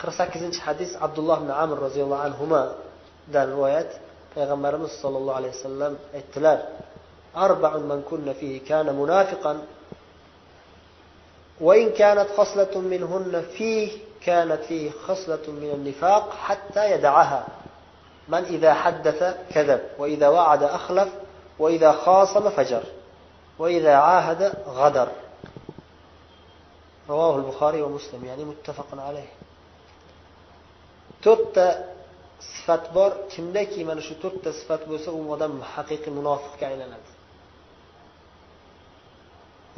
qirq sakkizinchi hadis abdulloh ibn amr roziyallohu anhudan rivoyat payg'ambarimiz sollallohu alayhi vasallam aytdilar أربع من كن فيه كان منافقا وإن كانت خصلة منهن فيه كانت فيه خصلة من النفاق حتى يدعها من إذا حدث كذب وإذا وعد أخلف وإذا خاصم فجر وإذا عاهد غدر رواه البخاري ومسلم يعني متفق عليه to'rtta sifat bor. Kimdaki mana shu to'rtta sifat bo'lsa u odam haqiqiy munofiqga aylanadi.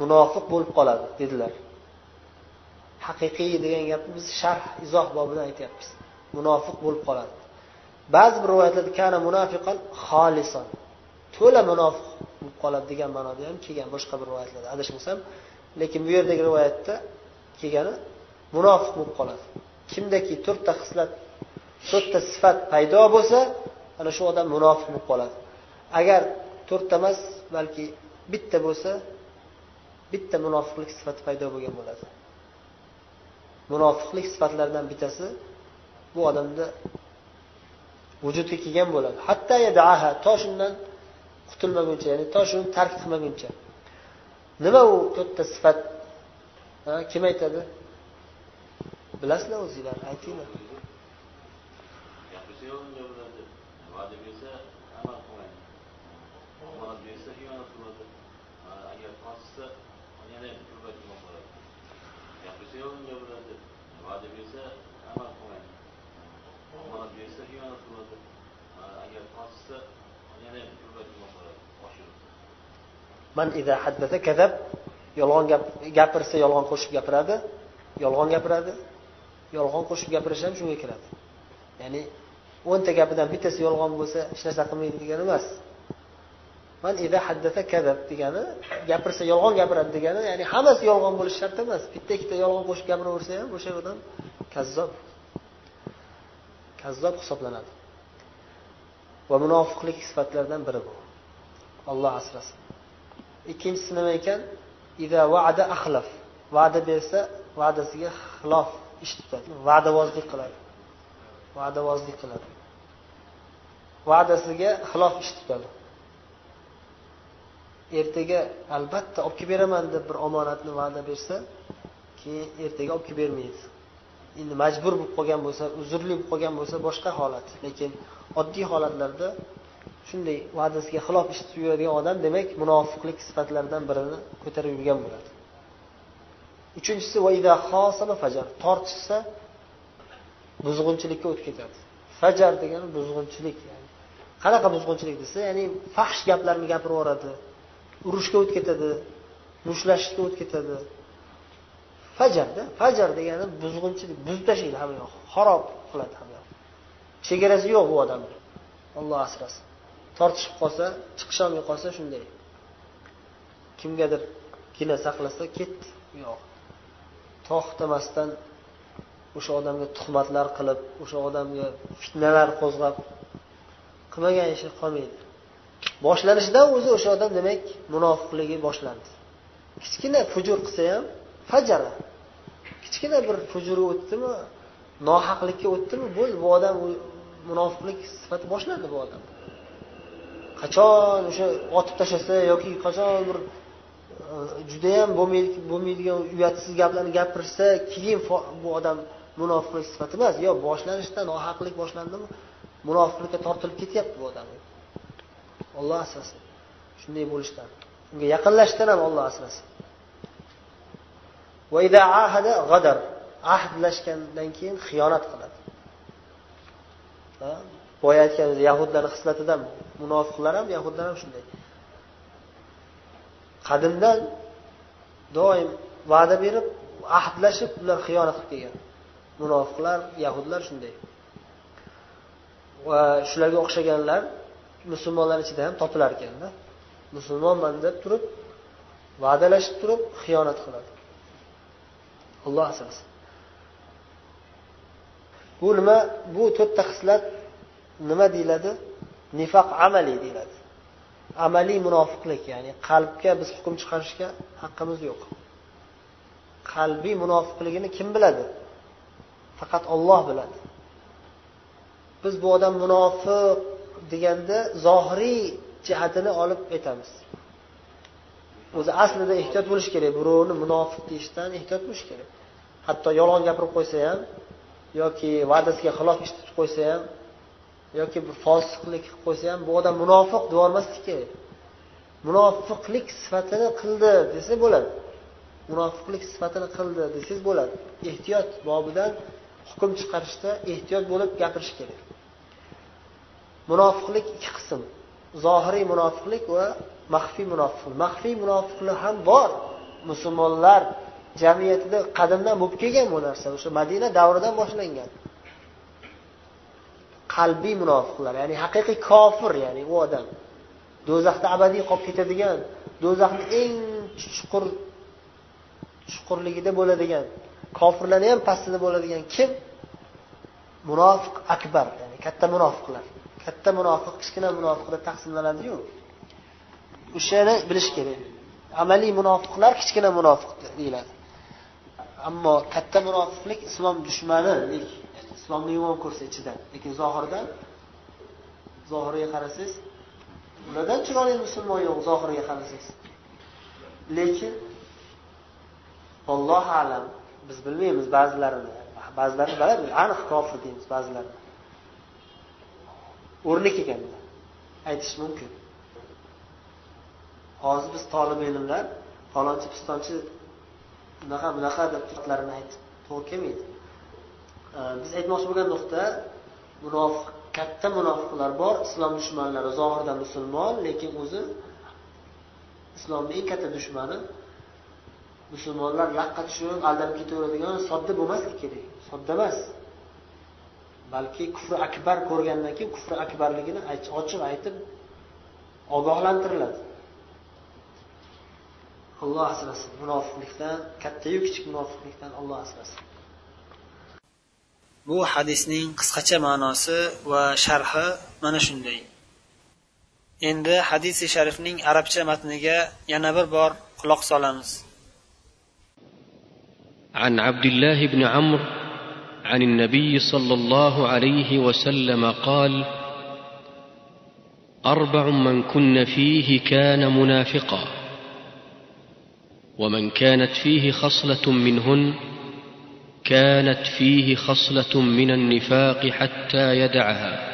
Munofiq bo'lib qoladi dedilar. Haqiqiy degan gapni biz sharh izoh bobidan aytyapmiz. Munofiq bo'lib qoladi. Ba'zi bir rivoyatlarda kana munofiqan xolison to'la munofiq bo'lib qoladi degan ma'noda ham kelgan boshqa bir rivoyatlarda. Adashmasam lekin bu yerdagi rivoyatda kelgani munofiq bo'lib qoladi. Kimdaki to'rtta xislat to'rtta sifat paydo bo'lsa ana shu odam munofiq bo'lib qoladi. Agar to'rtta emas balki bitta bo'lsa bitta munofiqlik sifati paydo bo'lgan bo'ladi. Munofiqlik sifatlaridan bittasi bu odamda vujudga kelgan bo'ladi. Hatto yadaha to shundan qutulmaguncha ya'ni to shuni tark qilmaguncha. Nima u to'rtta sifat? Kim aytadi? Bilasizlar o'zinglar aytinglar. Man ida haddasa kazab yolg'on gap gapirsa yolg'on qo'shib gapiradi yolg'on gapiradi. Yolg'on qo'shib gapirish ham shunga kiradi. Ya'ni o'nta gapidan bittasi yolg'on bo'lsa hech narsa qilmaydi degani emas. Man ida haddasa kadab degani gapirsa yolg'on gapiradi degani ya'ni hammasi yolg'on bo'lishi shart emas. Bitta ikkita yolg'on qo'shib gapiraversa ham o'sha odam kazzob. Kazzob hisoblanadi. Va munofiqlik sifatlaridan biri bu. Olloh asrasin. Ikkinchisi nima ekan? Ida va'da axlaf va'da bersa va'dasiga xilof. Ish tutadi va'davozlik qiladi. Va'davozlik qiladi. Va'dasiga xilof ish tutadi ertaga albatta olib kelib beraman deb bir omonatni va'da bersa keyin ertaga olib kelib bermaydi. Endi majbur bo'lib qolgan bo'lsa uzrli bo'lib qolgan bo'lsa boshqa holat. Lekin oddiy holatlarda shunday va'dasiga xilof ish tutib yuradigan odam demak munofiqlik sifatlaridan birini ko'tarib yurgan bo'ladi. Uchinchisi fajar tortishsa buzg'unchilikka o'tib ketadi. Fajar degani buzg'unchilik yani. Qanaqa buzg'unchilik desa ya'ni fahsh gaplarni gapirib yuboradi. Urushga o'tib ketadi mushlashishga o'tib ketadi. Fajarda fajar degani buzg'unchilik buzib tashlaydi hamma yoq xarob qiladi hamma yoq. Chegarasi yo'q bu odamni. Olloh asrasin. Tortishib qolsa chiqisholmay qolsa shunday. Kimgadir gina saqlasa ketdi. U yoq. To'xtamasdan o'sha odamga tuhmatlar qilib o'sha odamga fitnalar qo'zg'ab qilmagan ishi qolmaydi. Boshlanishidan o'zi o'sha odam demak munofiqligi boshlandi. Kichkina fujur qilsa ham fajara. Kichkina bir fujuri o'tdimi nohaqlikka o'tdimi bo'ldi bu odam munofiqlik sifati boshlandi bu odam qachon o'sha otib tashlasa yoki qachon bir judayam bo'lmaydigan uyatsiz gaplarni gapirsa keyin bu odam munofiqlik sifati emas. Yo boshlanishda nohaqlik boshlandimi? Munofiqlikka tortilib ketyapti bu odam. Olloh asrasin. Shunday bo'lishdan. Unga yaqinlashishdan ham olloh asrasin. Ahdlashgandan keyin xiyonat qiladi. Boya aytganimiz yahudlarni xislatidan munofiqlar ham yahudlar ham shunday. Qadimdan doim va'da berib ahdlashib ular xiyonat qilib kelgan. Munofiqlar yahudlar shunday. Va shularga o'xshaganlar musulmonlar ichida ham topilar ekanda musulmonman deb turib va'dalashib turib xiyonat qiladi. Alloh asrasin. Bu nima bu to'rtta xislat nima deyiladi? Nifoq amali deyiladi. Amaliy munofiqlik ya'ni qalbga biz hukm chiqarishga haqqimiz yo'q. Qalbiy munofiqligini kim biladi? Faqat olloh biladi. Biz bu odam munofiq deganda zohiriy jihatini olib aytamiz. O'zi aslida ehtiyot bo'lish kerak birovni munofiq deyishdan ehtiyot bo'lish kerak. Hatto yolg'on gapirib qo'ysa ham yoki va'dasiga xilof ish tutib qo'ysa ham yoki bir fosiqlik qilib qo'ysa ham bu odam munofiq deyormaslik kerak munofiqlik sifatini qildi desa bo'ladi. Munofiqlik sifatini qildi desangiz bo'ladi. Ehtiyot bobidan hukm chiqarishda ehtiyot bo'lib gapirish kerak. Munofiqlik ikki qism zohiriy munofiqlik va maxfiy munofiqlik. Maxfiy munofiqlik ham bor. Musulmonlar jamiyatida qadimdan bo'lib kelgan bu narsa. O'sha madina davridan boshlangan. Qalbiy munofiqlar ya'ni haqiqiy kofir ya'ni u odam. Do'zaxda abadiy qolib ketadigan do'zaxni eng chuqur chuqurligida bo'ladigan kofirlarni ham pastida bo'ladigan kim? Munofiq akbar ya'ni katta munofiqlar. Katta munofiq kichkina munofiqda taqsimlanadiyu. O'shani bilish kerak. Amaliy munofiqlar kichkina munofiq deyiladi. Ammo katta munofiqlik islom dushmani islomni yomon ko'rsa ichidan lekin zohirdan zohiriga qarasangiz ulardan chiroyli musulmon yo'q zohiriga qarasangiz. Lekin ollohu alam biz bilmaymiz ba'zilarini. Ba'zilarini biladi aniq kofir deymiz ba'zilarini. O'rni kelganda aytish mumkin. Hozir biz tolib ilmlar falonchi pistonchi bunaqa bunaqa deb aytib to'g'ri kelmaydi. Э, biz aytmoqchi bo'lgan nuqta munofiq katta munofiqlar bor islom dushmanlari zohirda musulmon lekin o'zi islomni eng katta dushmani musulmonlar laqqa tushib aldanib ketaveradigan sodda bo'lmasligi kerak sodda emas. Balki kufri akbar ko'rgandan keyin kufri akbarligini ochiq aytib ogohlantiriladi. Alloh asrasin munofiqlikdan kattayu kichik munofiqlikdan alloh asrasin. bu hadisning qisqacha ma'nosi va sharhi mana shunday endi hadisi sharifning arabcha matniga yana bir bor quloq solamiz عن عبد الله بن عمرو عن النبي صلى الله عليه وسلم قال اربع من كن فيه كان منافقا ومن كانت فيه خصله منهن كانت فيه خصلة من النفاق حتى يدعها.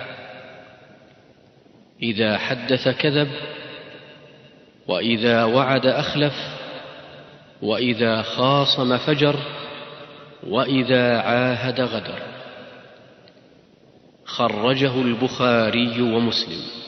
إذا حدث كذب وإذا وعد أخلف وإذا خاصم فجر وإذا عاهد غدر. خرجه البخاري ومسلم.